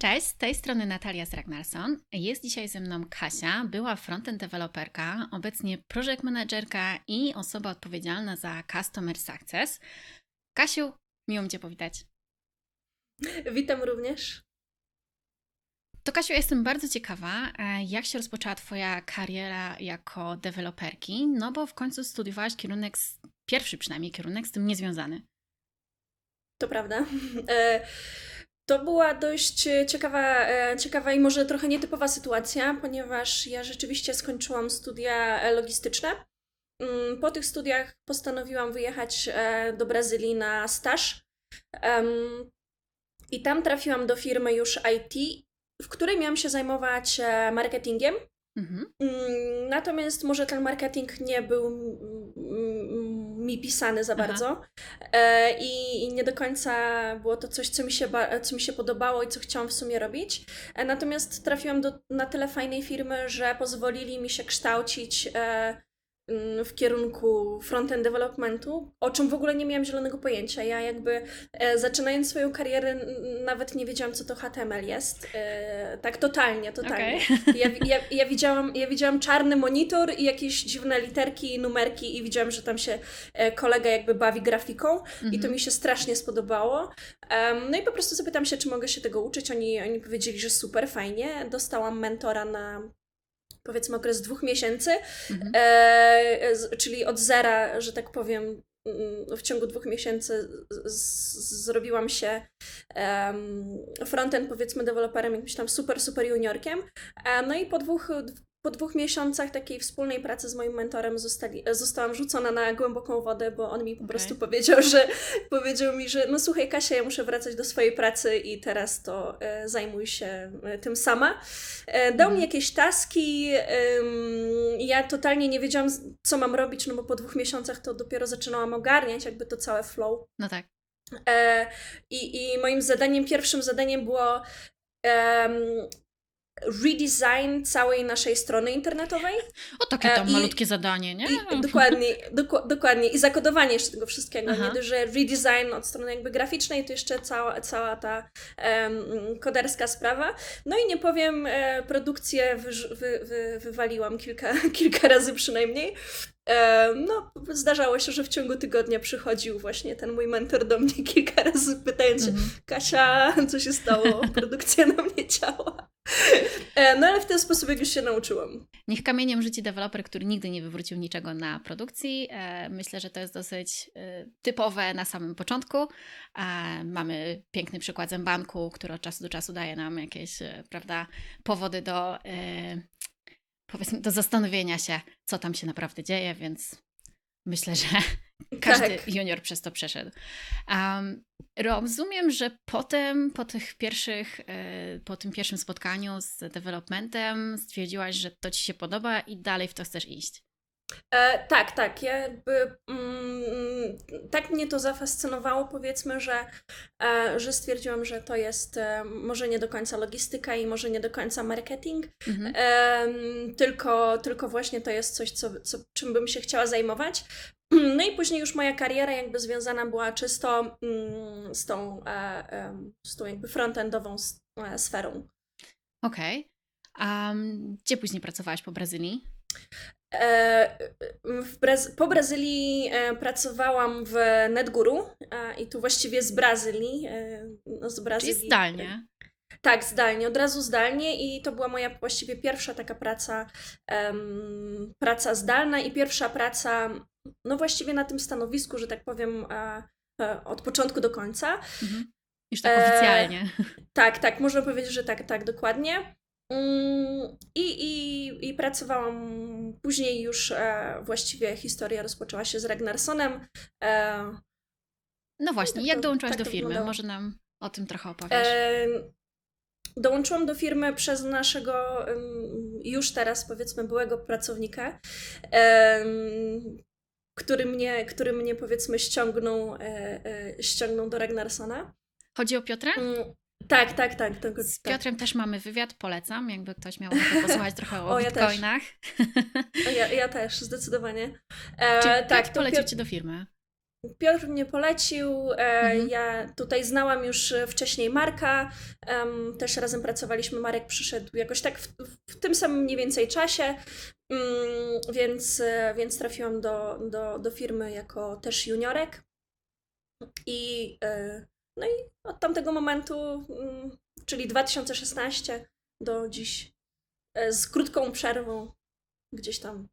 Cześć, z tej strony Natalia z Ragnarsson. Jest dzisiaj ze mną Kasia, była frontend deweloperka, obecnie project managerka i osoba odpowiedzialna za customer success. Kasiu, miło mi Cię powitać. Witam również. To Kasiu, jestem bardzo ciekawa, e, jak się rozpoczęła Twoja kariera jako deweloperki, no bo w końcu studiowałaś kierunek, pierwszy przynajmniej kierunek z tym niezwiązany. To prawda. E, to była dość ciekawa, e, ciekawa i może trochę nietypowa sytuacja, ponieważ ja rzeczywiście skończyłam studia logistyczne. Mm, po tych studiach postanowiłam wyjechać do Brazylii na staż. I tam trafiłam do firmy już IT w której miałam się zajmować e, marketingiem. Mhm. Mm, natomiast może ten marketing nie był mi pisany za bardzo e, i nie do końca było to coś, co mi, się, co mi się podobało i co chciałam w sumie robić. E, natomiast trafiłam do, na tyle fajnej firmy, że pozwolili mi się kształcić Mm, w kierunku frontend developmentu, o czym w ogóle nie miałam zielonego pojęcia. Ja jakby e, zaczynając swoją karierę nawet nie wiedziałam, co to HTML jest. E, tak totalnie, totalnie. Okay. Ja, ja, ja, widziałam, ja widziałam czarny monitor i jakieś dziwne literki i numerki i widziałam, że tam się e, kolega jakby bawi grafiką i to mhm. mi się strasznie spodobało. Um, no i po prostu zapytam się, czy mogę się tego uczyć. Oni, oni powiedzieli, że super, fajnie. Dostałam mentora na powiedzmy okres dwóch miesięcy, mhm. e, czyli od zera, że tak powiem, mm, w ciągu dwóch miesięcy zrobiłam się um, frontend, powiedzmy, deweloperem, jakimś tam super, super juniorkiem. E, no i po dwóch, po dwóch miesiącach takiej wspólnej pracy z moim mentorem zostali, zostałam rzucona na głęboką wodę, bo on mi po okay. prostu powiedział, że powiedział mi, że no słuchaj Kasia, ja muszę wracać do swojej pracy i teraz to e, zajmuj się e, tym sama. E, dał mi mhm. jakieś taski, ja totalnie nie wiedziałam co mam robić, no bo po dwóch miesiącach to dopiero zaczynałam ogarniać jakby to całe flow. No tak. E, i, I moim zadaniem, pierwszym zadaniem było redesign całej naszej strony internetowej. O, takie tam I, malutkie zadanie, nie? I, dokładnie, doku, dokładnie. I zakodowanie jeszcze tego wszystkiego. Aha. Nie dość, że redesign od strony jakby graficznej, to jeszcze cała, cała ta um, koderska sprawa. No i nie powiem, e, produkcję wy, wy, wy, wywaliłam kilka, kilka razy przynajmniej. E, no, zdarzało się, że w ciągu tygodnia przychodził właśnie ten mój mentor do mnie kilka razy, pytając się, -hmm. Kasia, co się stało? Produkcja nam nie działa. E, no ale w ten sposób jak już się nauczyłam. Niech kamieniem rzuci deweloper, który nigdy nie wywrócił niczego na produkcji. E, myślę, że to jest dosyć typowe na samym początku. Mamy piękny przykład banku, który od czasu do czasu daje nam jakieś, prawda, powody do powiedzmy do zastanowienia się, co tam się naprawdę dzieje, więc myślę, że każdy tak. junior przez to przeszedł. Um, rozumiem, że potem, po tych pierwszych, e, po tym pierwszym spotkaniu z developmentem stwierdziłaś, że to Ci się podoba i dalej w to chcesz iść. E, tak, tak. Ja jakby mm, tak mnie to zafascynowało, powiedzmy, że, e, że stwierdziłam, że to jest e, może nie do końca logistyka i może nie do końca marketing, mhm. tylko, tylko właśnie to jest coś, co, co, czym bym się chciała zajmować. No i później już moja kariera jakby związana była czysto mm, z tą, e, z tą jakby frontendową e, sferą. Okej. Okay. Um, gdzie później pracowałaś po Brazylii? E, po Brazylii pracowałam w NetGuru i tu właściwie z Brazylii. No z Brazylii. Czyli zdalnie. Tak, zdalnie, od razu zdalnie i to była moja właściwie pierwsza taka praca, um, praca zdalna i pierwsza praca, no właściwie na tym stanowisku, że tak powiem, od początku do końca. Mhm. Już tak oficjalnie. E, tak, tak, można powiedzieć, że tak, tak, dokładnie. Mm, I, i, I pracowałam później już e, właściwie historia rozpoczęła się z Ragnarsonem. E, no właśnie, tak jak to, dołączyłaś tak do firmy? Może nam o tym trochę opowiesz. E, dołączyłam do firmy przez naszego już teraz powiedzmy byłego pracownika, który mnie, który mnie powiedzmy ściągnął, e, e, ściągnął do Ragnarsona. Chodzi o Piotra? Mm, tak, tak, tak. To, Z tak. Piotrem też mamy wywiad, polecam, jakby ktoś miał posłuchać trochę o, o ja bitcoinach. Też. Ja, ja też, zdecydowanie. E, Czy tak, polecił Cię do firmy? Piotr mnie polecił. E, mhm. Ja tutaj znałam już wcześniej Marka. Też razem pracowaliśmy. Marek przyszedł jakoś tak w, w tym samym mniej więcej czasie. Mm, więc, więc trafiłam do, do, do firmy jako też juniorek. I, no i od tamtego momentu, mm, czyli 2016 do dziś, z krótką przerwą gdzieś tam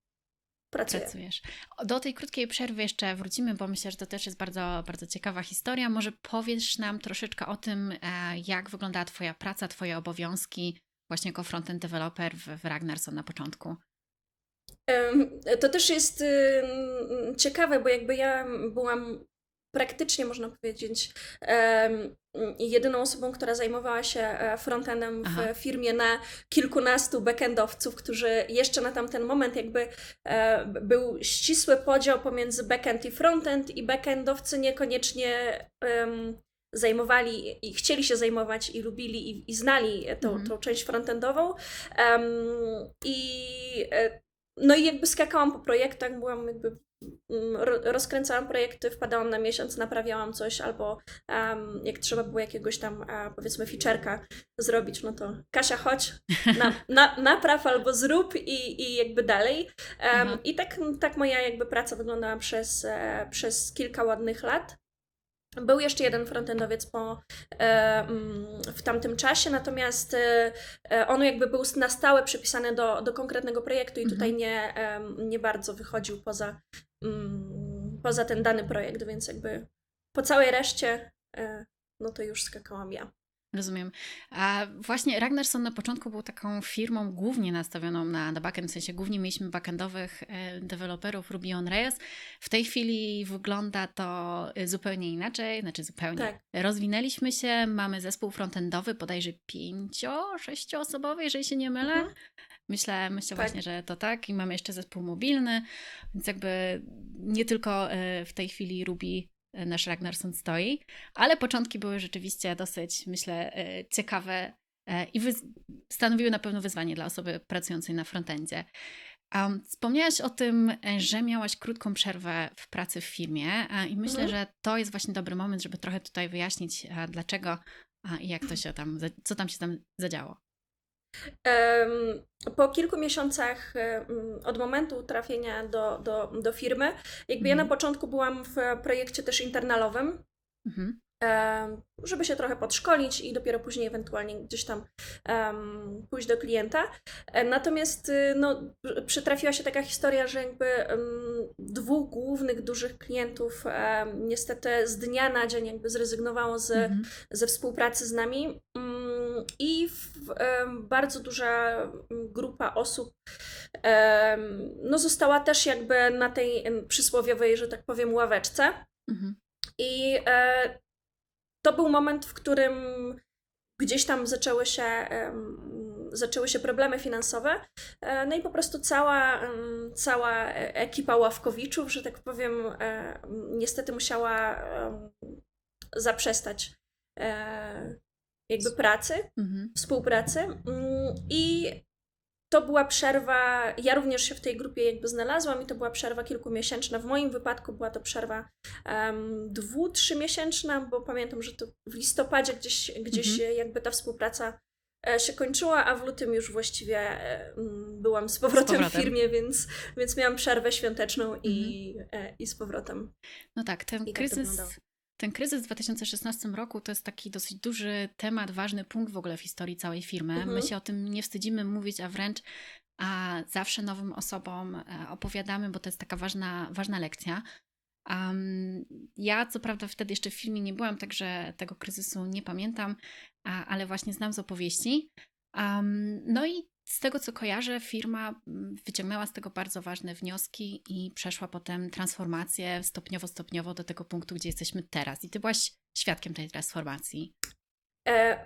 pracuję. Pracujesz. Do tej krótkiej przerwy jeszcze wrócimy, bo myślę, że to też jest bardzo, bardzo ciekawa historia. Może powiesz nam troszeczkę o tym, e, jak wyglądała Twoja praca, Twoje obowiązki właśnie jako frontend developer w, w Ragnarson na początku. To też jest ciekawe, bo jakby ja byłam praktycznie można powiedzieć jedyną osobą, która zajmowała się e, frontendem w Aha. firmie na kilkunastu backendowców, którzy jeszcze na tamten moment jakby e, był ścisły podział pomiędzy backend i frontend i backendowcy niekoniecznie zajmowali i chcieli się zajmować i lubili i, i znali tą, mhm. tą część frontendową. I e, no i jakby skakałam po projektach, byłam jakby Mm, rozkręcałam projekty, wpadałam na miesiąc, naprawiałam coś, albo um, jak trzeba było jakiegoś tam, uh, powiedzmy, feature'ka zrobić, no to Kasia, chodź, na, na, napraw albo zrób i, i jakby dalej. Um, I tak, tak moja jakby praca wyglądała przez, e, przez kilka ładnych lat. Był jeszcze jeden frontendowiec po, e, mm, w tamtym czasie, natomiast e, e, on jakby był na stałe przypisany do, do konkretnego projektu i tutaj mhm. nie, nie bardzo wychodził poza, mm, poza ten dany projekt, więc jakby po całej reszcie no to już skakałam ja. Rozumiem. A właśnie Ragnarsson na początku był taką firmą głównie nastawioną na, na backend, w sensie głównie mieliśmy backendowych e, deweloperów Ruby on Rails. W tej chwili wygląda to e, zupełnie inaczej, znaczy zupełnie. Tak. Rozwinęliśmy się, mamy zespół frontendowy, bodajże pięcio, sześcioosobowy, jeżeli się nie mylę. Mhm. Myślę, myślę tak. właśnie, że to tak. I mamy jeszcze zespół mobilny, więc jakby nie tylko e, w tej chwili Ruby nasz Ragnarsson stoi, ale początki były rzeczywiście dosyć, myślę, e, ciekawe e, i stanowiły na pewno wyzwanie dla osoby pracującej na frontendzie. Um, wspomniałaś o tym, że miałaś krótką przerwę w pracy w firmie i myślę, mhm. że to jest właśnie dobry moment, żeby trochę tutaj wyjaśnić, dlaczego i jak to się tam, co tam się tam zadziało. Po kilku miesiącach od momentu trafienia do, do, do firmy, jakby ja na mhm. początku byłam w projekcie też internalowym, mhm. żeby się trochę podszkolić i dopiero później ewentualnie gdzieś tam um, pójść do klienta. Natomiast y, no, przytrafiła się taka historia, że jakby um, dwóch głównych dużych klientów um, niestety z dnia na dzień jakby zrezygnowało z, mhm. ze współpracy z nami. Um, i w, bardzo duża grupa osób no, została też jakby na tej przysłowiowej, że tak powiem, ławeczce. Mhm. I e, to był moment, w którym gdzieś tam zaczęły się, zaczęły się problemy finansowe. E, no i po prostu cała, cała ekipa ławkowiczów, że tak powiem, e, niestety musiała zaprzestać jakby pracy, mhm. współpracy. Mm, I to była przerwa, ja również się w tej grupie jakby znalazłam i to była przerwa kilkumiesięczna. W moim wypadku była to przerwa um, dwu, trzymiesięczna, bo pamiętam, że to w listopadzie gdzieś, gdzieś mhm. jakby ta współpraca e, się kończyła, a w lutym już właściwie e, byłam z powrotem, z powrotem. w firmie, więc, więc miałam przerwę świąteczną mhm. i, e, i z powrotem. No tak, ten I tak kryzys tak ten kryzys w 2016 roku to jest taki dosyć duży temat, ważny punkt w ogóle w historii całej firmy. Mhm. My się o tym nie wstydzimy mówić, a wręcz a zawsze nowym osobom e, opowiadamy, bo to jest taka ważna, ważna lekcja. Um, ja co prawda wtedy jeszcze w filmie nie byłam, także tego kryzysu nie pamiętam, a, ale właśnie znam z opowieści. Um, no i z tego co kojarzę, firma mm, wyciągnęła z tego bardzo ważne wnioski i przeszła potem transformację stopniowo, stopniowo do tego punktu, gdzie jesteśmy teraz. I ty byłaś świadkiem tej transformacji. E,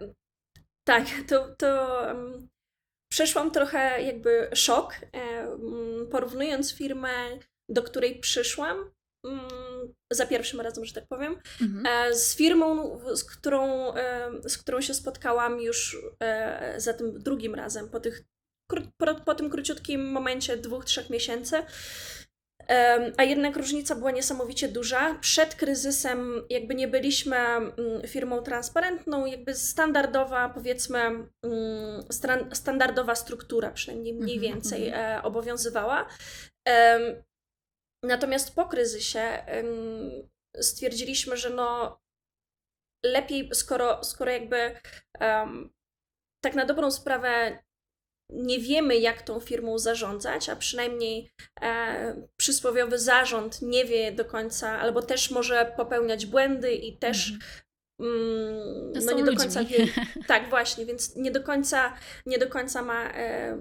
tak, to, to um, przeszłam trochę jakby szok, e, porównując firmę, do której przyszłam mm, za pierwszym razem, że tak powiem, mhm. E, z firmą, z którą, e, z którą się spotkałam już e, za tym drugim razem, po, tych, po, po tym króciutkim momencie dwóch, trzech miesięcy. a jednak różnica była niesamowicie duża. Przed kryzysem jakby nie byliśmy mm, firmą transparentną, jakby standardowa, powiedzmy, mm, standardowa struktura przynajmniej mniej mhm, więcej mhm. obowiązywała. Natomiast po kryzysie stwierdziliśmy, że no lepiej, skoro, skoro jakby um, tak na dobrą sprawę nie wiemy, jak tą firmą zarządzać, a przynajmniej e, przysłowiowy zarząd nie wie do końca, albo też może popełniać błędy i też mm, no nie do końca wie. Tak, właśnie, więc nie do końca, nie do końca ma, e,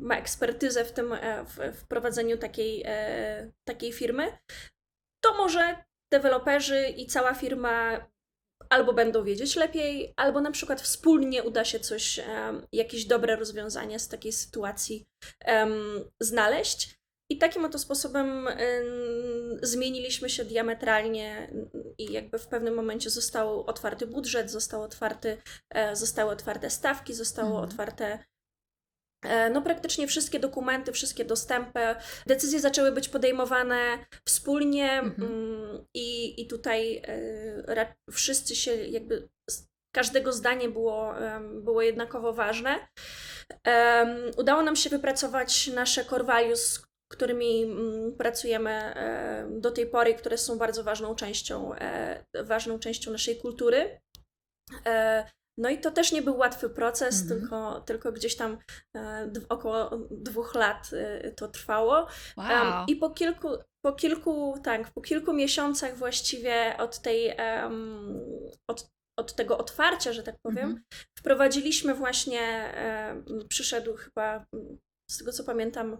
ma ekspertyzę w tym e, w, w prowadzeniu takiej, e, takiej firmy. To może deweloperzy i cała firma albo będą wiedzieć lepiej, albo na przykład wspólnie uda się coś, jakieś dobre rozwiązanie z takiej sytuacji znaleźć. I takim oto sposobem zmieniliśmy się diametralnie i jakby w pewnym momencie został otwarty budżet, został otwarty, e, zostały otwarte stawki, zostało mhm. otwarte E, no praktycznie wszystkie dokumenty, wszystkie dostępy, decyzje zaczęły być podejmowane wspólnie mhm. Mm, i, i tutaj e, wszyscy się jakby, każdego zdanie było, było jednakowo ważne. Udało nam się wypracować nasze core values, którymi mm, pracujemy do tej pory, które są bardzo ważną częścią, e, ważną częścią naszej kultury. No i to też nie był łatwy proces, mm -hmm. tylko, tylko gdzieś tam e, około dwóch lat e, to trwało. Wow. Um, I po kilku, po kilku, tak, po kilku miesiącach właściwie od tej, um, od, od tego otwarcia, że tak powiem, mm -hmm. wprowadziliśmy właśnie, e, przyszedł chyba, z tego co pamiętam, e,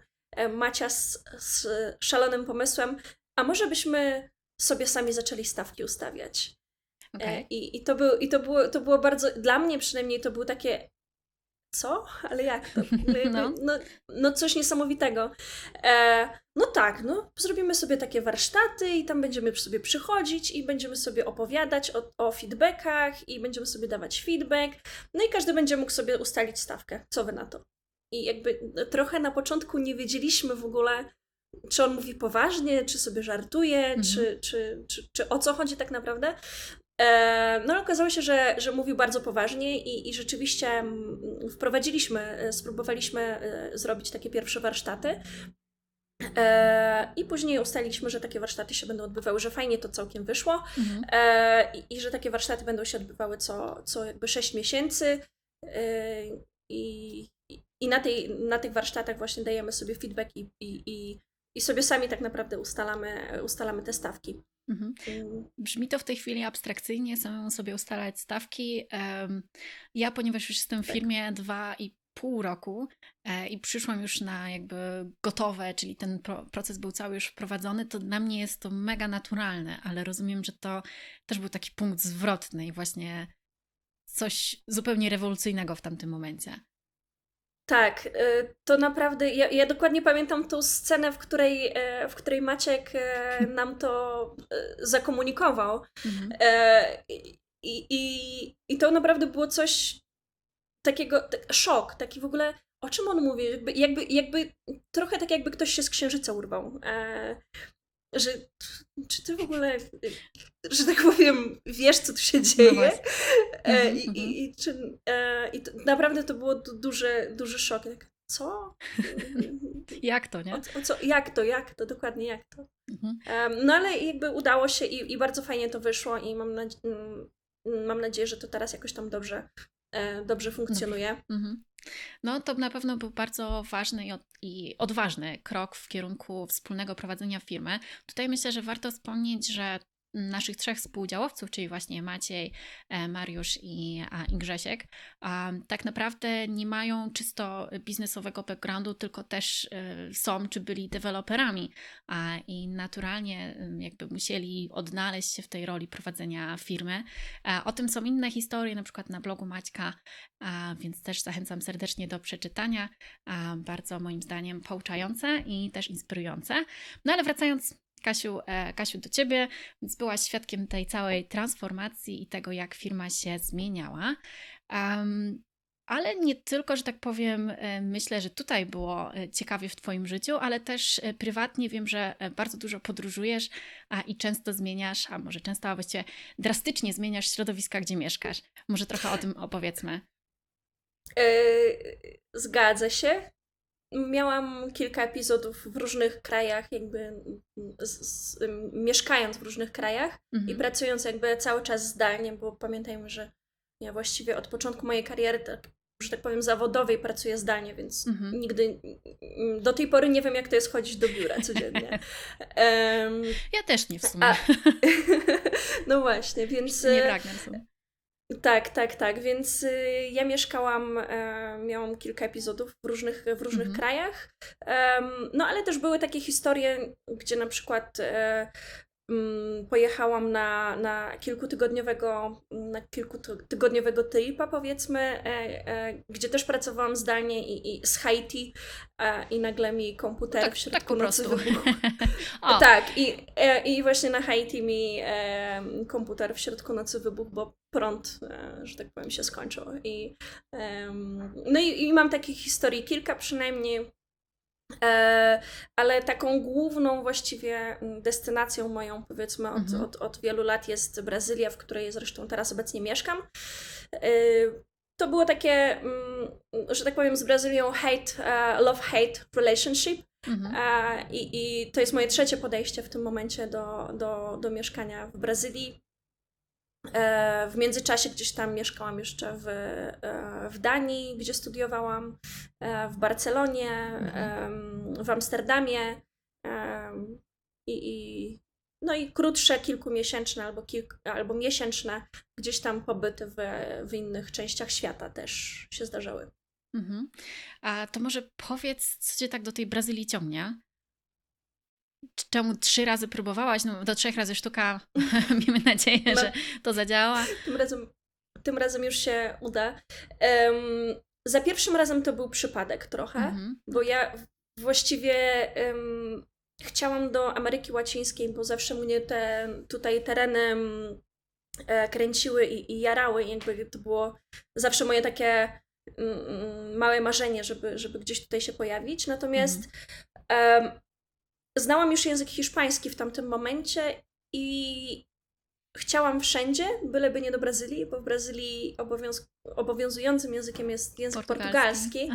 Macia z, z szalonym pomysłem, a może byśmy sobie sami zaczęli stawki ustawiać. Okay. E, I, i, to, był, i to, było, to było bardzo, dla mnie przynajmniej to było takie, co? Ale jak to? No, no, no coś niesamowitego. E, no tak, no zrobimy sobie takie warsztaty i tam będziemy sobie przychodzić i będziemy sobie opowiadać o, o feedbackach i będziemy sobie dawać feedback. No i każdy będzie mógł sobie ustalić stawkę. Co wy na to? I jakby trochę na początku nie wiedzieliśmy w ogóle, czy on mówi poważnie, czy sobie żartuje, -hmm. czy, czy, czy, czy o co chodzi tak naprawdę. E, no okazało się, że, że mówił bardzo poważnie i, i rzeczywiście mm, wprowadziliśmy, e, spróbowaliśmy e, zrobić takie pierwsze warsztaty. I później ustaliliśmy, że takie warsztaty się będą odbywały, że fajnie to całkiem wyszło mhm. i, i, że takie warsztaty będą się odbywały co, co jakby 6 miesięcy. I, i na, tej, na tych warsztatach właśnie dajemy sobie feedback i, i, i sobie sami tak naprawdę ustalamy, ustalamy te stawki. Mhm. Brzmi to w tej chwili abstrakcyjnie, samemu sobie ustalać stawki. Ja, ponieważ już jestem w tak. firmie dwa i pół roku e, i przyszłam już na jakby gotowe, czyli ten proces był cały już wprowadzony, to dla mnie jest to mega naturalne, ale rozumiem, że to też był taki punkt zwrotny i właśnie coś zupełnie rewolucyjnego w tamtym momencie. Tak, y, to naprawdę. Ja, ja, dokładnie pamiętam tą scenę, w której, e, w której Maciek e, nam to e, zakomunikował. Mhm. I, i, I to naprawdę było coś takiego, tak, szok, taki w ogóle. O czym on mówi? Jakby, jakby, jakby trochę tak, jakby ktoś się z księżyca urwał że czy ty w ogóle, że tak powiem, wiesz, co tu się no dzieje? No e, i, i, i, czy, e, I to, naprawdę to było duży, duży szok. Tak, co? jak to, nie? O, o co, jak to, jak to, dokładnie jak to. Mhm. no ale jakby udało się i, i bardzo fajnie to wyszło i mam, mm, mam nadzieję, że to teraz jakoś tam dobrze, dobrze funkcjonuje. Mhm. No to na pewno był bardzo ważny i, odważny krok w kierunku wspólnego prowadzenia firmy. Tutaj myślę, że warto wspomnieć, że naszych trzech współdziałowców, czyli właśnie Maciej, e, Mariusz i, i Grzesiek, tak naprawdę nie mają czysto biznesowego backgroundu, tylko też e, są czy byli deweloperami i naturalnie jakby musieli odnaleźć się w tej roli prowadzenia firmy. O tym są inne historie, na przykład na blogu Maćka, więc też zachęcam serdecznie do przeczytania. Bardzo moim zdaniem pouczające i też inspirujące. No ale wracając Kasiu, e, Kasiu, do Ciebie, więc byłaś świadkiem tej całej transformacji i tego, jak firma się zmieniała. Um, ale nie tylko, że tak powiem, e, myślę, że tutaj było e, ciekawie w Twoim życiu, ale też prywatnie wiem, że bardzo dużo podróżujesz a i często zmieniasz, a może często, a właściwie drastycznie zmieniasz środowiska, gdzie mieszkasz. Może trochę o tym opowiedzmy. Zgadza się. Miałam kilka epizodów w różnych krajach, jakby z, z, mieszkając w różnych krajach mhm. i pracując jakby cały czas zdalnie, bo pamiętajmy, że ja właściwie od początku mojej kariery, tak, że tak powiem, zawodowej pracuję zdalnie, więc mhm. nigdy do tej pory nie wiem, jak to jest chodzić do biura codziennie. Um, ja też nie w sumie. A, no właśnie, więc. Nie pragnę sobie. Tak, tak, tak. Więc y, ja mieszkałam, e, miałam kilka epizodów w różnych, w różnych mhm. krajach. no ale też były takie historie, gdzie na przykład e, Mm, pojechałam na, na kilkutygodniowego, na kilkutygodniowego tripa powiedzmy, e, e, gdzie też pracowałam zdalnie i, i z Haiti e, i nagle mi komputer tak, w środku tak nocy wybuchł. tak, i, i właśnie na Haiti mi komputer w środku nocy wybuchł, bo prąd, że tak powiem, się skończył. I, no i, i mam takich historii kilka przynajmniej, ale taką główną właściwie mm, destynacją moją, powiedzmy, od, mhm. od, od wielu lat jest Brazylia, w której zresztą teraz obecnie mieszkam. E, to było takie, mm, że tak powiem, z Brazylią hate, e, love-hate relationship. Mhm. I, I to jest moje trzecie podejście w tym momencie do, do, do mieszkania w Brazylii. E, w międzyczasie gdzieś tam mieszkałam jeszcze w, e, w Danii, gdzie studiowałam, e, w Barcelonie, mhm. w Amsterdamie i, i, no i krótsze, kilkumiesięczne albo, kilk, albo miesięczne gdzieś tam pobyty w, w innych częściach świata też się zdarzały. Mhm. A to może powiedz, co cię tak do tej Brazylii ciągnie? Czemu trzy razy próbowałaś? No do trzech razy sztuka. Miejmy nadzieję, no, że to zadziała. Tym razem, tym razem już się uda. Um, za pierwszym razem to był przypadek trochę, mhm. bo ja właściwie um, chciałam do Ameryki Łacińskiej, bo zawsze mnie te tutaj tereny e, kręciły i, i jarały. Jakby to było zawsze moje takie mm, małe marzenie, żeby, żeby gdzieś tutaj się pojawić. Natomiast mhm. um, znałam już język hiszpański w tamtym momencie i chciałam wszędzie, byleby nie do Brazylii, bo w Brazylii obowiąz obowiązującym językiem jest język portugalski, portugalski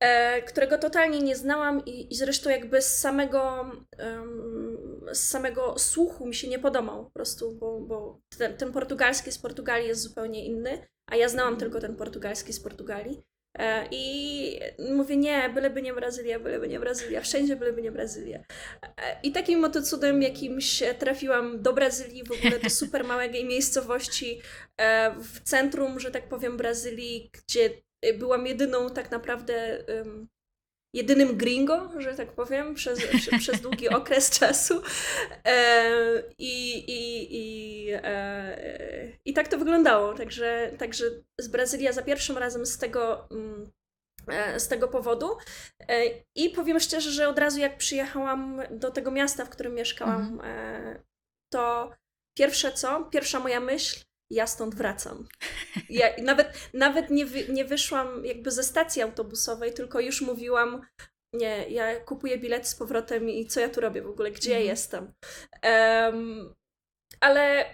e, którego totalnie nie znałam i, i zresztą jakby z samego, um, z samego słuchu mi się nie podobał po prostu, bo, bo ten, ten portugalski z Portugalii jest zupełnie inny, a ja znałam tylko ten portugalski z Portugalii. E, I mówię, nie, byleby nie Brazylia, byleby nie Brazylia, wszędzie byleby nie Brazylia. E, I takim oto cudem jakimś trafiłam do Brazylii, w ogóle do super małej miejscowości e, w centrum, że tak powiem, Brazylii, gdzie byłam jedyną tak naprawdę jedynym gringo, że tak powiem, przez, przez długi okres czasu. E, i, i, i, e, I tak to wyglądało. Także, także z Brazylia za pierwszym razem z tego. Mm, e, z tego powodu. I powiem szczerze, że od razu jak przyjechałam do tego miasta, w którym mieszkałam, mhm. to pierwsze co, pierwsza moja myśl, ja stąd wracam. Ja nawet nawet nie, wy, nie wyszłam jakby ze stacji autobusowej, tylko już mówiłam, nie, ja kupuję bilet z powrotem i co ja tu robię w ogóle, gdzie mhm. ja jestem. Um, ale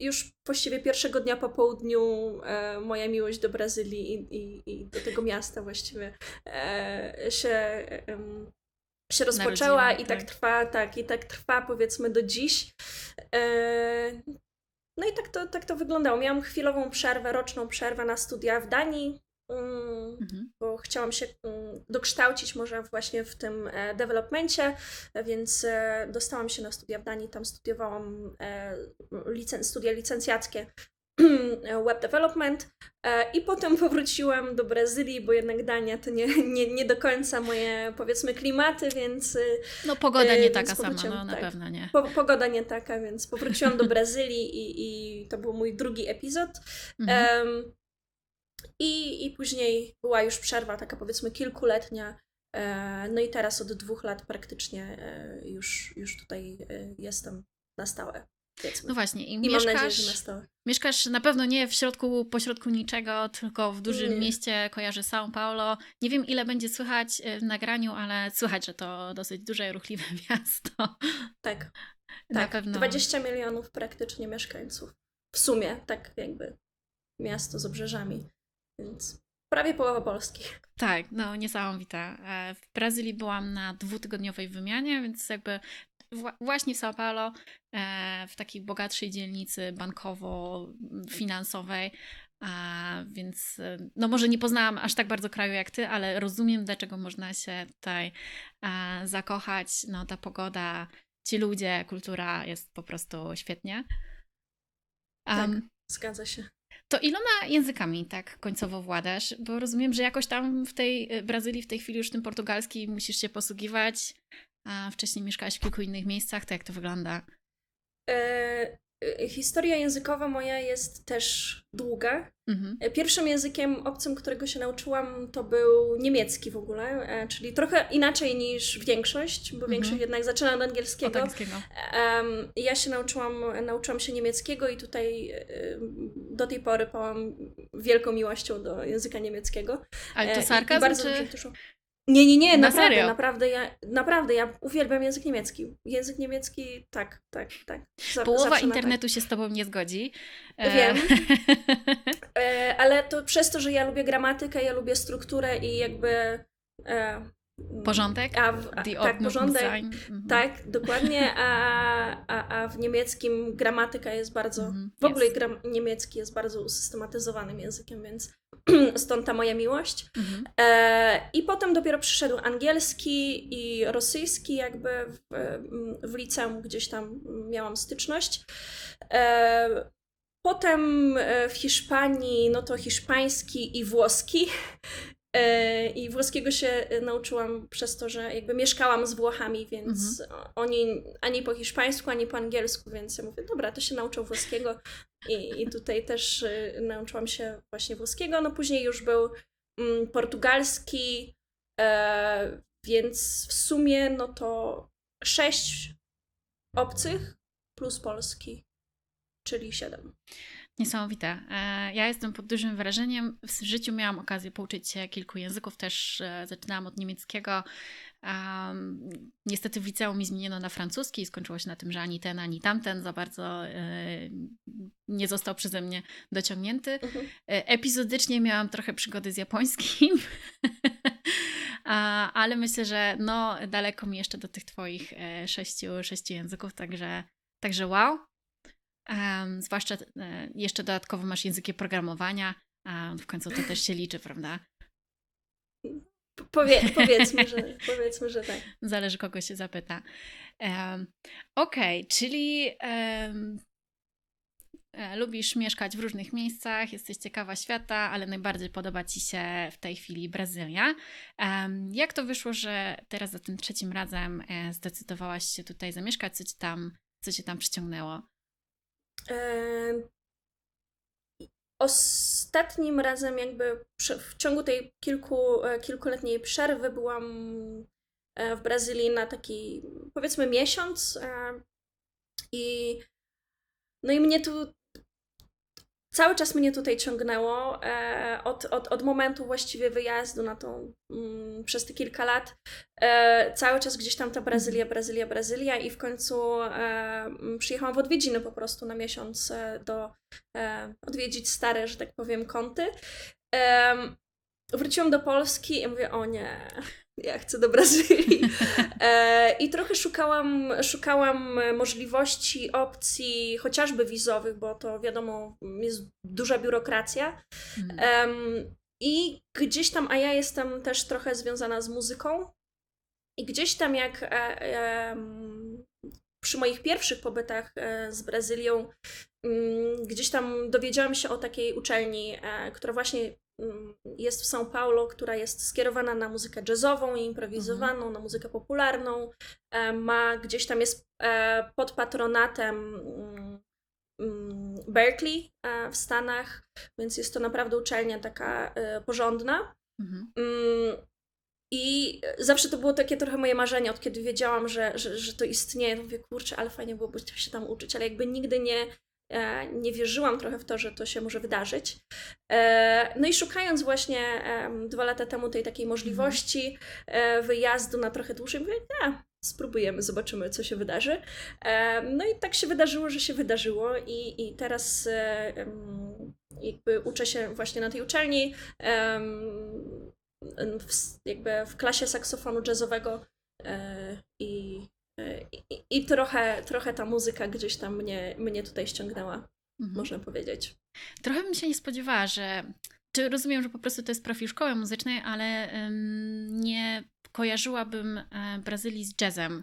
już właściwie pierwszego dnia po południu e, moja miłość do Brazylii i, i, i, do tego miasta właściwie e, się, e, się rozpoczęła i tak. tak. trwa, tak, i tak trwa powiedzmy do dziś. No i tak to, tak to wyglądało. Miałam chwilową przerwę, roczną przerwę na studia w Danii, mhm. bo chciałam się mm, dokształcić może właśnie w tym e, developmencie, więc e, dostałam się na studia w Danii, tam studiowałam e, licen studia licencjackie web development e, i potem powróciłam do Brazylii, bo jednak Dania to nie, nie, nie do końca moje powiedzmy klimaty, więc... E, no pogoda nie taka sama, no na tak, pewno nie. Po, pogoda nie taka, więc powróciłam do Brazylii i, i to był mój drugi epizod. Mhm. Um, i, I później była już przerwa, taka powiedzmy kilkuletnia. E, no i teraz od dwóch lat praktycznie już, już tutaj jestem na stałe. No właśnie, i, I mieszkasz, mam nadzieję, że na stałe. Mieszkasz na pewno nie w środku, pośrodku niczego, tylko w dużym nie. mieście, kojarzy São Paulo. Nie wiem, ile będzie słychać w nagraniu, ale słychać, że to dosyć duże ruchliwe miasto. Tak. Na tak, pewno. 20 milionów praktycznie mieszkańców. W sumie, tak jakby miasto z obrzeżami. Więc prawie połowa Polski. Tak, no niesamowite. E, w Brazylii byłam na dwutygodniowej wymianie, więc jakby właśnie w São Paulo, e, w takiej bogatszej dzielnicy bankowo-finansowej, więc e, no może nie poznałam aż tak bardzo kraju jak ty, ale rozumiem, dlaczego można się tutaj zakochać. No ta pogoda, ci ludzie, kultura jest po prostu świetnie. Um, tak, zgadza się. To iloma językami tak końcowo władasz? Bo rozumiem, że jakoś tam w tej Brazylii w tej chwili już tym portugalskim musisz się posługiwać, a wcześniej mieszkałaś w kilku innych miejscach, to jak to wygląda? E, Y, historia językowa moja jest też długa. Mhm. Y, pierwszym językiem obcym, którego się nauczyłam, to był niemiecki w ogóle, e, czyli trochę inaczej niż większość, bo mhm. większość jednak zaczyna od angielskiego. Od angielskiego. Um, ja się nauczyłam, nauczyłam się niemieckiego i tutaj y, do tej pory pałam wielką miłością do języka niemieckiego. Ale to sarkazm, bardzo czy... Nie, nie, nie, Na naprawdę, serio? naprawdę, ja, naprawdę, ja uwielbiam język niemiecki. Język niemiecki, tak, tak, tak. Połowa internetu tak. się z tobą nie zgodzi. E, Wiem, e, ale to przez to, że ja lubię gramatykę, ja lubię strukturę i jakby e, Porządek? A w, a, tak, porządek. Mhm. Tak, dokładnie. A, a, a w niemieckim gramatyka jest bardzo. Mhm. W ogóle gram, niemiecki jest bardzo usystematyzowanym językiem, więc stąd ta moja miłość. Mhm. E, I potem dopiero przyszedł angielski i rosyjski, jakby w, w liceum gdzieś tam miałam styczność. E, Potem w Hiszpanii, no to hiszpański i włoski. E, I włoskiego się e, nauczyłam przez to, że jakby mieszkałam z Włochami, więc mhm. oni ani po hiszpańsku, ani po angielsku, więc ja mówię, dobra, to się nauczę włoskiego. I, i tutaj też e, nauczyłam się właśnie włoskiego. No później już był mm, portugalski, e, więc w sumie no to sześć obcych plus polski, czyli siedem. Niesamowite. E, ja jestem pod dużym wrażeniem. W życiu miałam okazję pouczyć się kilku języków, też e, zaczynałam od niemieckiego. Niestety w liceum mi zmieniono na francuski i skończyło się na tym, że ani ten, ani tamten za bardzo e, nie został przeze mnie dociągnięty. Mhm. Epizodycznie miałam trochę przygody z japońskim, ale myślę, że no daleko mi jeszcze do tych twoich sześciu, sześciu języków, także, także wow. Um, zwłaszcza e, jeszcze dodatkowo masz języki programowania, a w końcu to też się liczy, prawda? Powie, powiedzmy, że, powiedzmy, że tak. Zależy, kogo się zapyta. Um, Okej, okay, czyli um, lubisz mieszkać w różnych miejscach, jesteś ciekawa świata, ale najbardziej podoba Ci się w tej chwili Brazylia. Um, jak to wyszło, że teraz za tym trzecim razem e, zdecydowałaś się tutaj zamieszkać? Co Ci tam, co cię tam przyciągnęło? Ostatnim razem, jakby w ciągu tej kilku, e, kilkuletniej przerwy, byłam e, w Brazylii na taki, powiedzmy, miesiąc. E, I no i mnie tu cały czas mnie tutaj ciągnęło e, od, od, od momentu właściwie wyjazdu na tą, mm, przez te kilka lat. E, cały czas gdzieś tam ta Brazylia, Brazylia, Brazylia i w końcu e, przyjechałam w odwiedziny po prostu na miesiąc e, do e, odwiedzić stare, że tak powiem, kąty. wróciłam do Polski i mówię, o nie, ja chcę do Brazylii. E, I trochę szukałam, szukałam możliwości, opcji, chociażby wizowych, bo to wiadomo, jest duża biurokracja. Hmm. I gdzieś tam, a ja jestem też trochę związana z muzyką. I gdzieś tam, jak e, e, przy moich pierwszych pobytach e, z Brazylią, gdzieś tam dowiedziałam się o takiej uczelni, e, która właśnie Mm, jest w São Paulo, która jest skierowana na muzykę jazzową i improwizowaną, mhm. na muzykę popularną. E, ma gdzieś tam jest e, pod patronatem mm, mm, Berkeley w Stanach, więc jest to naprawdę uczelnia taka porządna. Mhm. I zawsze to było takie trochę moje marzenie, od kiedy wiedziałam, że, że, że to istnieje. Mówię, kurczę, ale fajnie byłoby się tam uczyć, ale jakby nigdy nie, nie wierzyłam trochę w to, że to się może wydarzyć. E, no i szukając właśnie dwa lata temu tej takiej możliwości e, wyjazdu na trochę dłużej, mówię, ja, spróbujemy, zobaczymy, co się wydarzy. No i tak się wydarzyło, że się wydarzyło i, i teraz jakby uczę się właśnie na tej uczelni w, jakby w klasie saksofonu jazzowego e, i, e, i, i, trochę, trochę ta muzyka gdzieś tam mnie, mnie tutaj ściągnęła, mhm. można powiedzieć. Trochę bym się nie spodziewała, że. Czy rozumiem, że po prostu to jest profil szkoły muzycznej, ale um, nie kojarzyłabym e, Brazylii z jazzem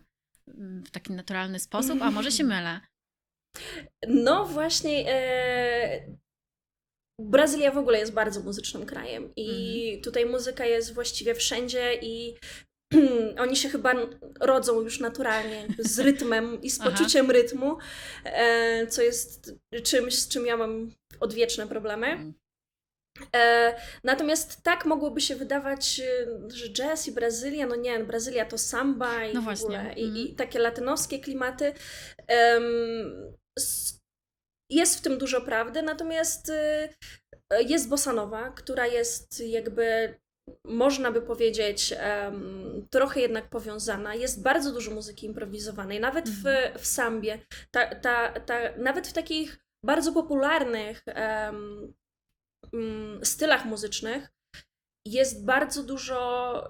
w taki naturalny sposób, a może się mylę. No właśnie, e, Brazylia w ogóle jest bardzo muzycznym krajem i mhm. tutaj muzyka jest właściwie wszędzie i oni się chyba rodzą już naturalnie z rytmem i z poczuciem Aha. rytmu, e, co jest czymś, z czym ja mam odwieczne problemy. Mhm. E, natomiast tak mogłoby się wydawać, że jazz i Brazylia, no nie, Brazylia to samba i no w ogóle, mm. i, i, mhm. takie latynoskie klimaty. Jest w tym dużo prawdy, natomiast y, jest bosanowa, która jest jakby można by powiedzieć, um, trochę jednak powiązana. Jest bardzo dużo muzyki improwizowanej, nawet w, mhm. w sambie, ta, ta, ta, nawet w takich bardzo popularnych um, um, stylach muzycznych jest bardzo dużo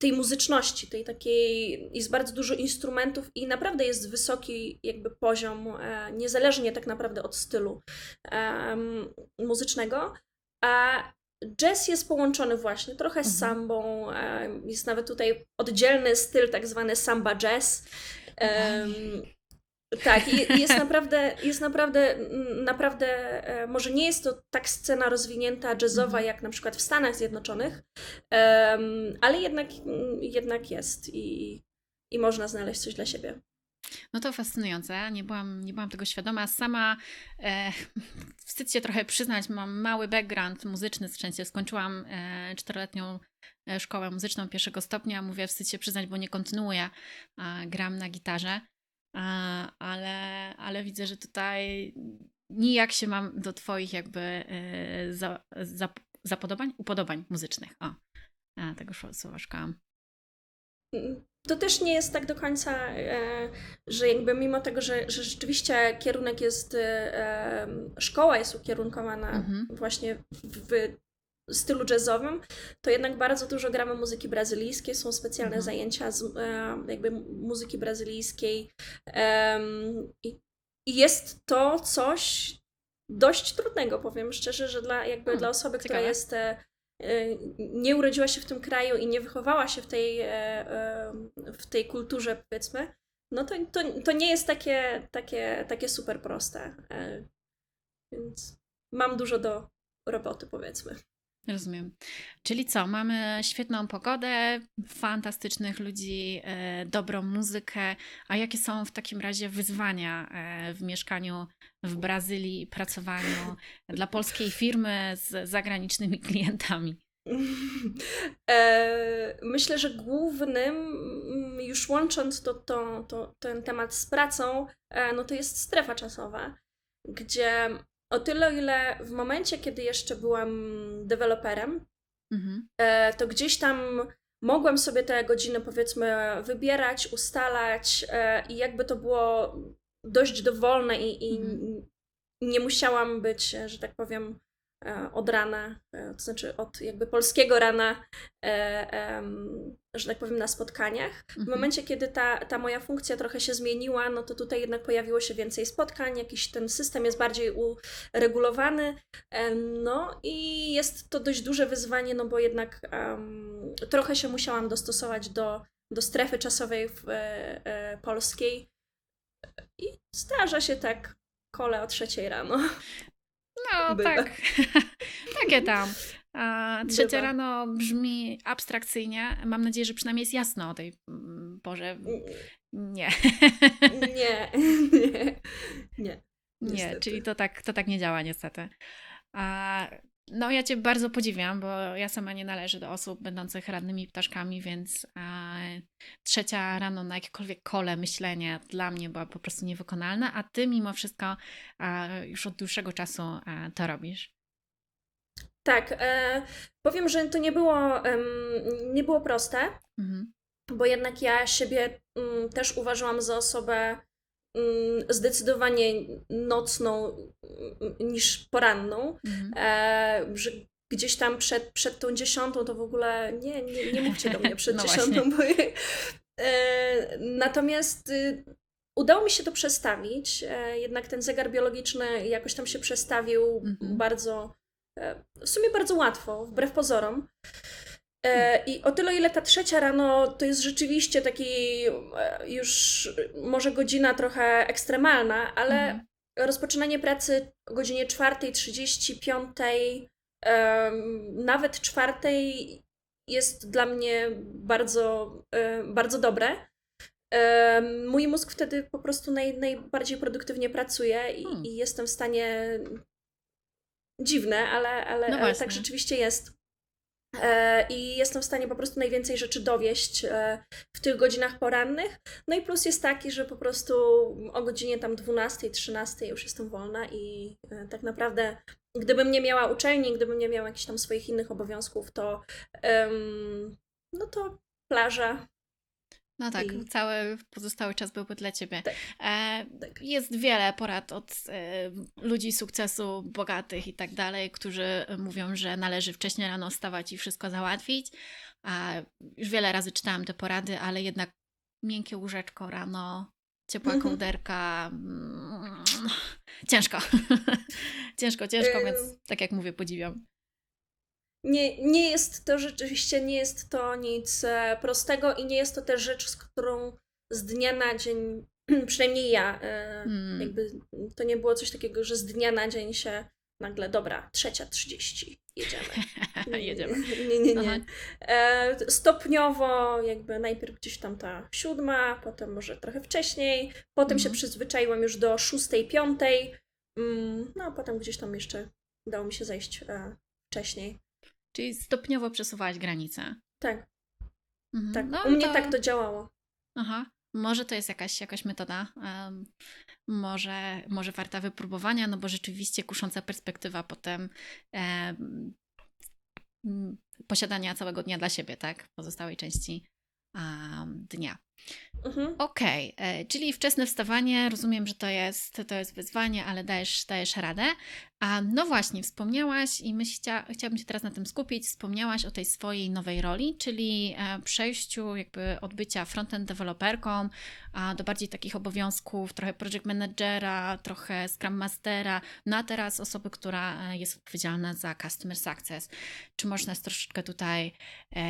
tej muzyczności, tej takiej, jest bardzo dużo instrumentów i naprawdę jest wysoki jakby poziom, e, niezależnie tak naprawdę od stylu muzycznego, a jazz jest połączony właśnie trochę z mhm. sambą, jest nawet tutaj oddzielny styl, tak zwany samba jazz. Tak, jest naprawdę, jest naprawdę, naprawdę, e, może nie jest to tak scena rozwinięta jazzowa mhm. jak na przykład w Stanach Zjednoczonych, ale jednak, jednak jest i, i można znaleźć coś dla siebie. No to fascynujące, nie byłam, nie byłam tego świadoma. Sama e, wstyd się trochę przyznać, mam mały background muzyczny, w sensie skończyłam e, czteroletnią e, szkołę muzyczną pierwszego stopnia, mówię wstyd się przyznać, bo nie kontynuuję, a gram na gitarze ale, ale widzę, że tutaj nijak się mam do Twoich jakby e, za, za, zapodobań, upodobań muzycznych. O, tego słowa szukałam. To też nie jest tak do końca, e, że jakby mimo tego, że, że rzeczywiście kierunek jest, e, szkoła jest ukierunkowana mhm. właśnie w stylu jazzowym, to jednak bardzo dużo gramy muzyki brazylijskiej, są specjalne mhm. zajęcia z e, jakby muzyki brazylijskiej i jest to coś dość trudnego, powiem szczerze, że dla, jakby hmm, dla osoby, ciekawe. która jest nie urodziła się w tym kraju i nie wychowała się w tej, w tej kulturze, powiedzmy, no to, to, to nie jest takie, takie, takie super proste. Więc mam dużo do roboty, powiedzmy. Rozumiem. Czyli co, mamy świetną pogodę, fantastycznych ludzi, e, dobrą muzykę. A jakie są w takim razie wyzwania e, w mieszkaniu w Brazylii, pracowaniu dla polskiej firmy z zagranicznymi klientami? E, myślę, że głównym, mm, już łącząc to, to, to, ten temat z pracą, no to jest strefa czasowa, gdzie o tyle, o ile w momencie, kiedy jeszcze byłam deweloperem, mhm. E, to gdzieś tam mogłam sobie te godziny, powiedzmy, wybierać, ustalać e, i jakby to było dość dowolne i, i mhm. nie musiałam być, że tak powiem, od rana, e, to znaczy od jakby polskiego rana, e, że tak powiem, na spotkaniach. W mhm. momencie, kiedy ta, ta moja funkcja trochę się zmieniła, no to tutaj jednak pojawiło się więcej spotkań, jakiś ten system jest bardziej uregulowany, no i jest to dość duże wyzwanie, no bo jednak um, trochę się musiałam dostosować do, do strefy czasowej w, e, polskiej i zdarza się tak kole o trzeciej rano. No Bywa. tak, takie tam. A trzecia Bywa. rano brzmi abstrakcyjnie. Mam nadzieję, że przynajmniej jest jasno o tej mm, porze. Nie. Nie, nie, nie. Nie, czyli to tak, to tak nie działa niestety. A no, ja Cię bardzo podziwiam, bo ja sama nie należę do osób będących rannymi ptaszkami, więc e, trzecia rano na jakiekolwiek kole myślenie dla mnie była po prostu niewykonalna, a Ty mimo wszystko e, już od dłuższego czasu e, to robisz. Tak, e, powiem, że to nie było, nie było proste, mhm. bo jednak ja siebie mm, też uważałam za osobę zdecydowanie nocną mm, niż poranną, mhm. e, że gdzieś tam przed, przed tą dziesiątą to w ogóle nie, nie, nie mówcie do mnie przed no dziesiątą, bo, e, natomiast y, udało mi się to przestawić, e, jednak ten zegar biologiczny jakoś tam się przestawił mhm. bardzo, w sumie bardzo łatwo, wbrew pozorom. E, I o tyle, ile ta trzecia rano to jest rzeczywiście taki e, już może godzina trochę ekstremalna, ale mhm. rozpoczynanie pracy o godzinie 4.35, nawet czwartej jest dla mnie bardzo, e, bardzo dobre. Mój mózg wtedy po prostu naj, najbardziej produktywnie pracuje i, hmm. i, jestem w stanie. Dziwne, ale, ale, no ale tak rzeczywiście jest. E, I jestem w stanie po prostu najwięcej rzeczy dowieść e, w tych godzinach porannych. No i plus jest taki, że po prostu o godzinie tam 12, 13 już jestem wolna i e, tak naprawdę gdybym nie miała uczelni, gdybym nie miała jakichś tam swoich innych obowiązków, to um, no to plaża, no tak, I... cały pozostały czas byłby dla ciebie. Tak. E, tak. Jest wiele porad od e, ludzi sukcesu, bogatych i tak dalej, którzy mówią, że należy wcześniej rano wstawać i wszystko załatwić. A już wiele razy czytałam te porady, ale jednak miękkie łóżeczko rano, ciepła mhm. kołderka. Mm, ciężko. ciężko, ciężko, więc tak jak mówię, podziwiam nie, nie jest to rzeczywiście, nie jest to nic e, prostego i nie jest to też rzecz, z którą z dnia na dzień, przynajmniej ja, hmm. jakby to nie było coś takiego, że z dnia na dzień się nagle, dobra, trzecia trzydzieści, jedziemy. jedziemy. Nie, nie, nie. E, stopniowo jakby najpierw gdzieś tam ta siódma, potem może trochę wcześniej, potem się mhm. przyzwyczaiłam już do szóstej, piątej, mm, no a potem gdzieś tam jeszcze udało mi się zejść wcześniej. Czyli stopniowo przesuwałaś granice. Tak. Mhm. Tak. No, U mnie to... tak to działało. Aha. Może to jest jakaś, jakaś metoda, um, może, może warta wypróbowania, no bo rzeczywiście kusząca perspektywa potem posiadania całego dnia dla siebie, tak? Pozostałej części um, dnia. Mhm. Okej, okay. E, czyli wczesne wstawanie, rozumiem, że to jest, to jest wyzwanie, ale dajesz, dajesz radę. A no właśnie, wspomniałaś i chcia, chciałabym się teraz na tym skupić, wspomniałaś o tej swojej nowej roli, czyli e, przejściu jakby od bycia frontend deweloperką do bardziej takich obowiązków, trochę project managera, trochę scrum mastera, no a teraz osoby, która e, jest odpowiedzialna za customer success. Czy można troszeczkę tutaj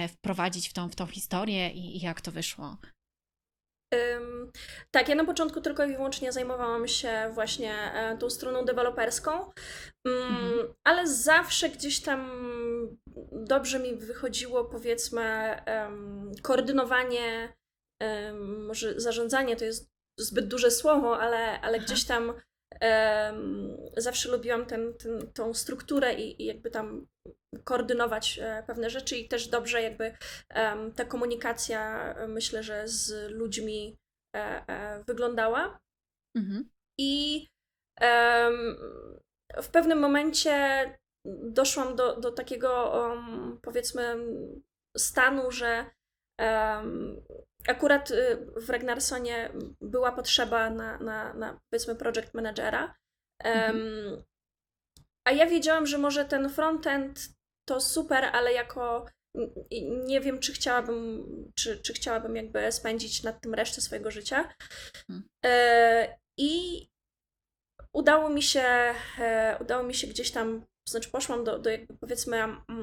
wprowadzić w tą, w tą historię i, i jak to wyszło? Tak, ja na początku tylko i wyłącznie zajmowałam się właśnie e, tą stroną deweloperską, mhm. ale zawsze gdzieś tam dobrze mi wychodziło, powiedzmy, koordynowanie, może zarządzanie to jest zbyt duże słowo, ale, ale gdzieś tam zawsze lubiłam ten, ten, tą strukturę i, i jakby tam koordynować e, pewne rzeczy i też dobrze jakby ta komunikacja myślę, że z ludźmi e, e, wyglądała. Mhm. I w pewnym momencie doszłam do, do takiego powiedzmy stanu, że akurat y, w Ragnarsonie była potrzeba na, na, na powiedzmy project managera. Mhm. A ja wiedziałam, że może ten frontend to super, ale jako nie wiem, czy chciałabym, czy, czy chciałabym jakby spędzić nad tym resztę swojego życia. Mhm. E, I udało mi się, e, udało mi się gdzieś tam to znaczy poszłam do, do jakby powiedzmy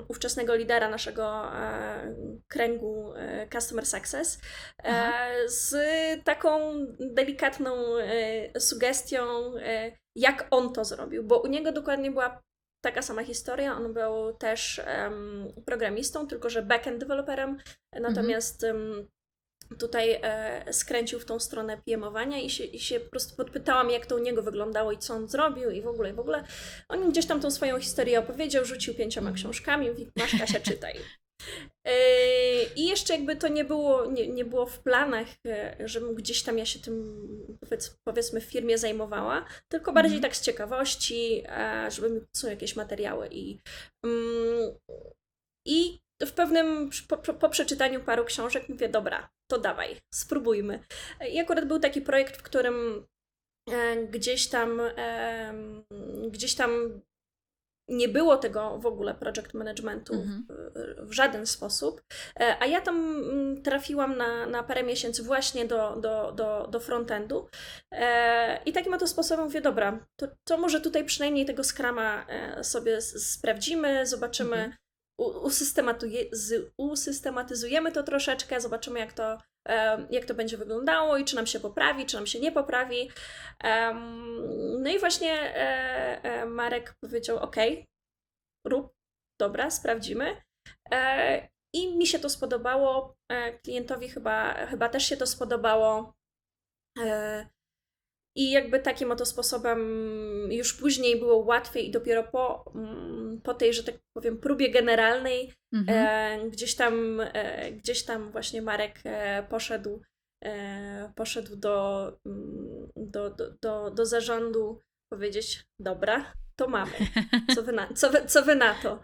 ówczesnego lidera naszego e, kręgu e, Customer Success e, z taką delikatną e, sugestią, e, jak on to zrobił, bo u niego dokładnie była taka sama historia. On był też programistą, tylko że backend developerem, natomiast tutaj e, skręcił w tą stronę PM-owania i się, i się po prostu podpytałam, jak to u niego wyglądało i co on zrobił i w ogóle, i w ogóle. On gdzieś tam tą swoją historię opowiedział, rzucił pięcioma książkami, mówi, masz Kasia, czytaj. E, I jeszcze jakby to nie było, nie, nie było w planach, e, żebym gdzieś tam ja się tym powiedz, powiedzmy w firmie zajmowała, tylko bardziej mm. tak z ciekawości, żeby mi są jakieś materiały i, mm, i w pewnym, po, po, przeczytaniu paru książek mówię, dobra, to dawaj, spróbujmy. I akurat był taki projekt, w którym gdzieś tam, gdzieś tam nie było tego w ogóle project managementu mhm. w żaden sposób, e, a ja tam mm, trafiłam na, na parę miesięcy właśnie do, do, do, do frontendu e, i takim oto sposobem mówię, dobra, to, to może tutaj przynajmniej tego skrama e, sobie sprawdzimy, zobaczymy, mhm. Usystematyzujemy to troszeczkę, zobaczymy jak to, jak to będzie wyglądało i czy nam się poprawi, czy nam się nie poprawi. No i właśnie e, e, Marek powiedział: OK, rób, dobra, sprawdzimy. E, I mi się to spodobało, klientowi chyba, chyba też się to spodobało. I jakby takim oto sposobem już później było łatwiej i dopiero po, mm, po tej, że tak powiem, próbie generalnej, mhm. e, gdzieś, tam, e, gdzieś tam właśnie Marek e, poszedł, e, poszedł do, mm, do, do, do, do zarządu powiedzieć, dobra, to mamy, co wy na, co wy, co wy na to?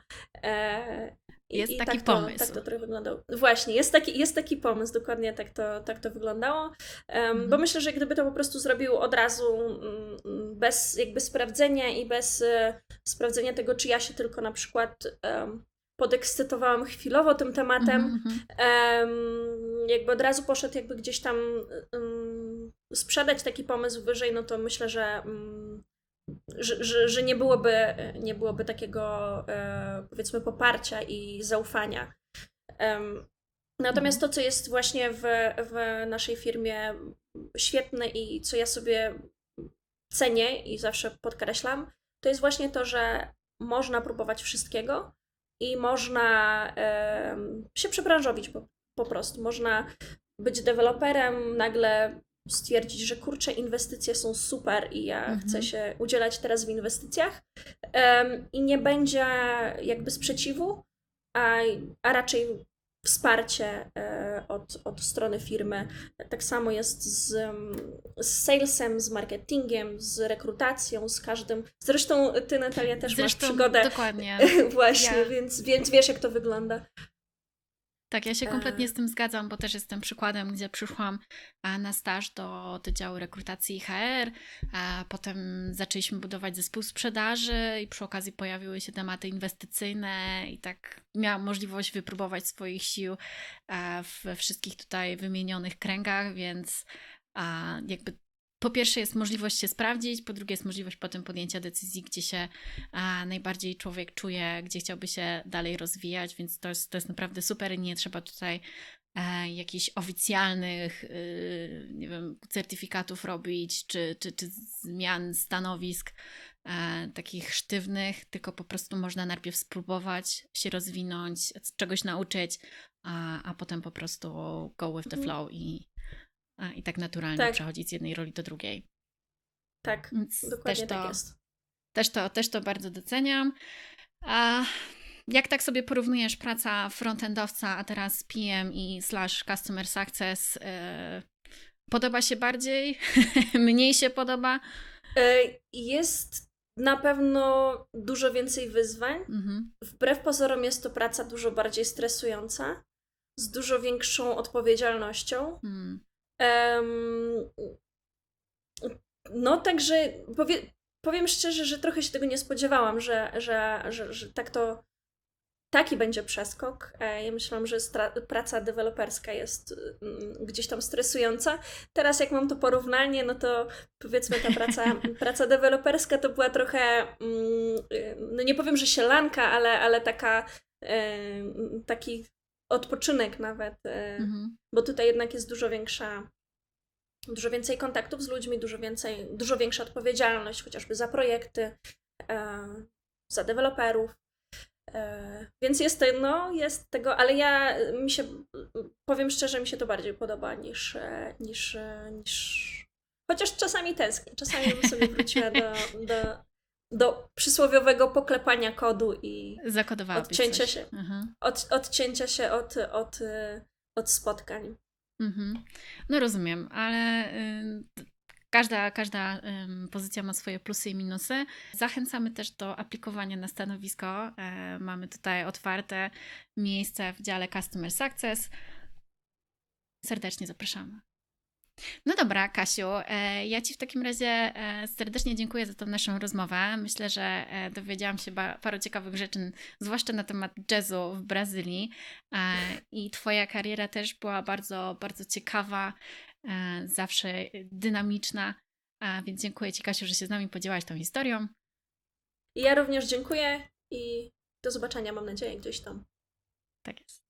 E, jest I taki tak pomysł. To, tak to trochę wyglądało. Właśnie, jest taki, jest taki pomysł, dokładnie tak to, tak to wyglądało. Um, mhm. Bo myślę, że gdyby to po prostu zrobił od razu um, bez jakby sprawdzenia i bez um, sprawdzenia tego, czy ja się tylko na przykład um, podekscytowałam chwilowo tym tematem, mhm. jakby od razu poszedł jakby gdzieś tam sprzedać taki pomysł wyżej, no to myślę, że że, że, że nie, byłoby, nie byłoby takiego e, powiedzmy poparcia i zaufania. Natomiast to, co jest właśnie w, w naszej firmie świetne i co ja sobie cenię i zawsze podkreślam, to jest właśnie to, że można próbować wszystkiego i można się przebranżowić po, po prostu. Można być deweloperem, nagle stwierdzić, że kurczę, inwestycje są super i ja mhm. chcę się udzielać teraz w inwestycjach um, i nie będzie jakby sprzeciwu, a, a raczej wsparcie e, od, od strony firmy. Tak samo jest z, z salesem, z marketingiem, z rekrutacją, z każdym. Zresztą ty, Natalia, też Zresztą, masz przygodę. Dokładnie. Właśnie, ja. więc, więc wiesz, jak to wygląda. Tak, ja się kompletnie e. z tym zgadzam, bo też jestem przykładem, gdzie przyszłam na staż do, do działu rekrutacji HR, a potem zaczęliśmy budować zespół sprzedaży i przy okazji pojawiły się tematy inwestycyjne i tak miałam możliwość wypróbować swoich sił we wszystkich tutaj wymienionych kręgach, więc jakby po pierwsze jest możliwość się sprawdzić, po drugie jest możliwość potem podjęcia decyzji, gdzie się a, najbardziej człowiek czuje, gdzie chciałby się dalej rozwijać, więc to jest, to jest naprawdę super i nie trzeba tutaj e, jakichś oficjalnych y, nie wiem, certyfikatów robić, czy, czy, czy zmian stanowisk e, takich sztywnych, tylko po prostu można najpierw spróbować się rozwinąć, czegoś nauczyć, a, a potem po prostu go with the mhm. flow i, a, I tak naturalnie tak. przechodzić z jednej roli do drugiej. Tak, Więc dokładnie to, tak jest. Też to, też to bardzo doceniam. A jak tak sobie porównujesz praca frontendowca, a teraz PM i slash customer success, yy, podoba się bardziej? Mniej się podoba? E, jest na pewno dużo więcej wyzwań. Mhm. Wbrew pozorom jest to praca dużo bardziej stresująca, z dużo większą odpowiedzialnością. Mhm. Um, no, także powie, powiem szczerze, że trochę się tego nie spodziewałam, że, że, że, że tak to taki będzie przeskok. E, ja myślałam, że praca deweloperska jest mm, gdzieś tam stresująca. Teraz jak mam to porównanie, no to powiedzmy ta praca, praca deweloperska to była trochę, mm, no nie powiem, że sielanka, ale, ale taka, taki odpoczynek nawet, e, mhm. bo tutaj jednak jest dużo większa, dużo więcej kontaktów z ludźmi, dużo więcej, dużo większa odpowiedzialność chociażby za projekty, e, za deweloperów. E, więc jest, no, jest tego, ale ja mi się powiem szczerze, mi się to bardziej podoba niż, e, niż, niż... Chociaż czasami tęsknię. Czasami bym sobie wróciła do, do, do przysłowiowego poklepania kodu i odcięcia się, mhm. od, odcięcia się od, od, od spotkań. Mhm. No rozumiem, ale y, każda, każda y, pozycja ma swoje plusy i minusy. Zachęcamy też do aplikowania na stanowisko. Y, mamy tutaj otwarte miejsce w dziale Customer Success. Serdecznie zapraszamy. No dobra, Kasiu, e, ja Ci w takim razie e, serdecznie dziękuję za tę naszą rozmowę. Myślę, że e, dowiedziałam się paru ciekawych rzeczy, zwłaszcza na temat jazzu w Brazylii. I Twoja kariera też była bardzo, bardzo ciekawa, zawsze dynamiczna. Więc dziękuję Ci, Kasiu, że się z nami podzielałaś tą historią. Ja również dziękuję i do zobaczenia, mam nadzieję, gdzieś tam. Tak jest.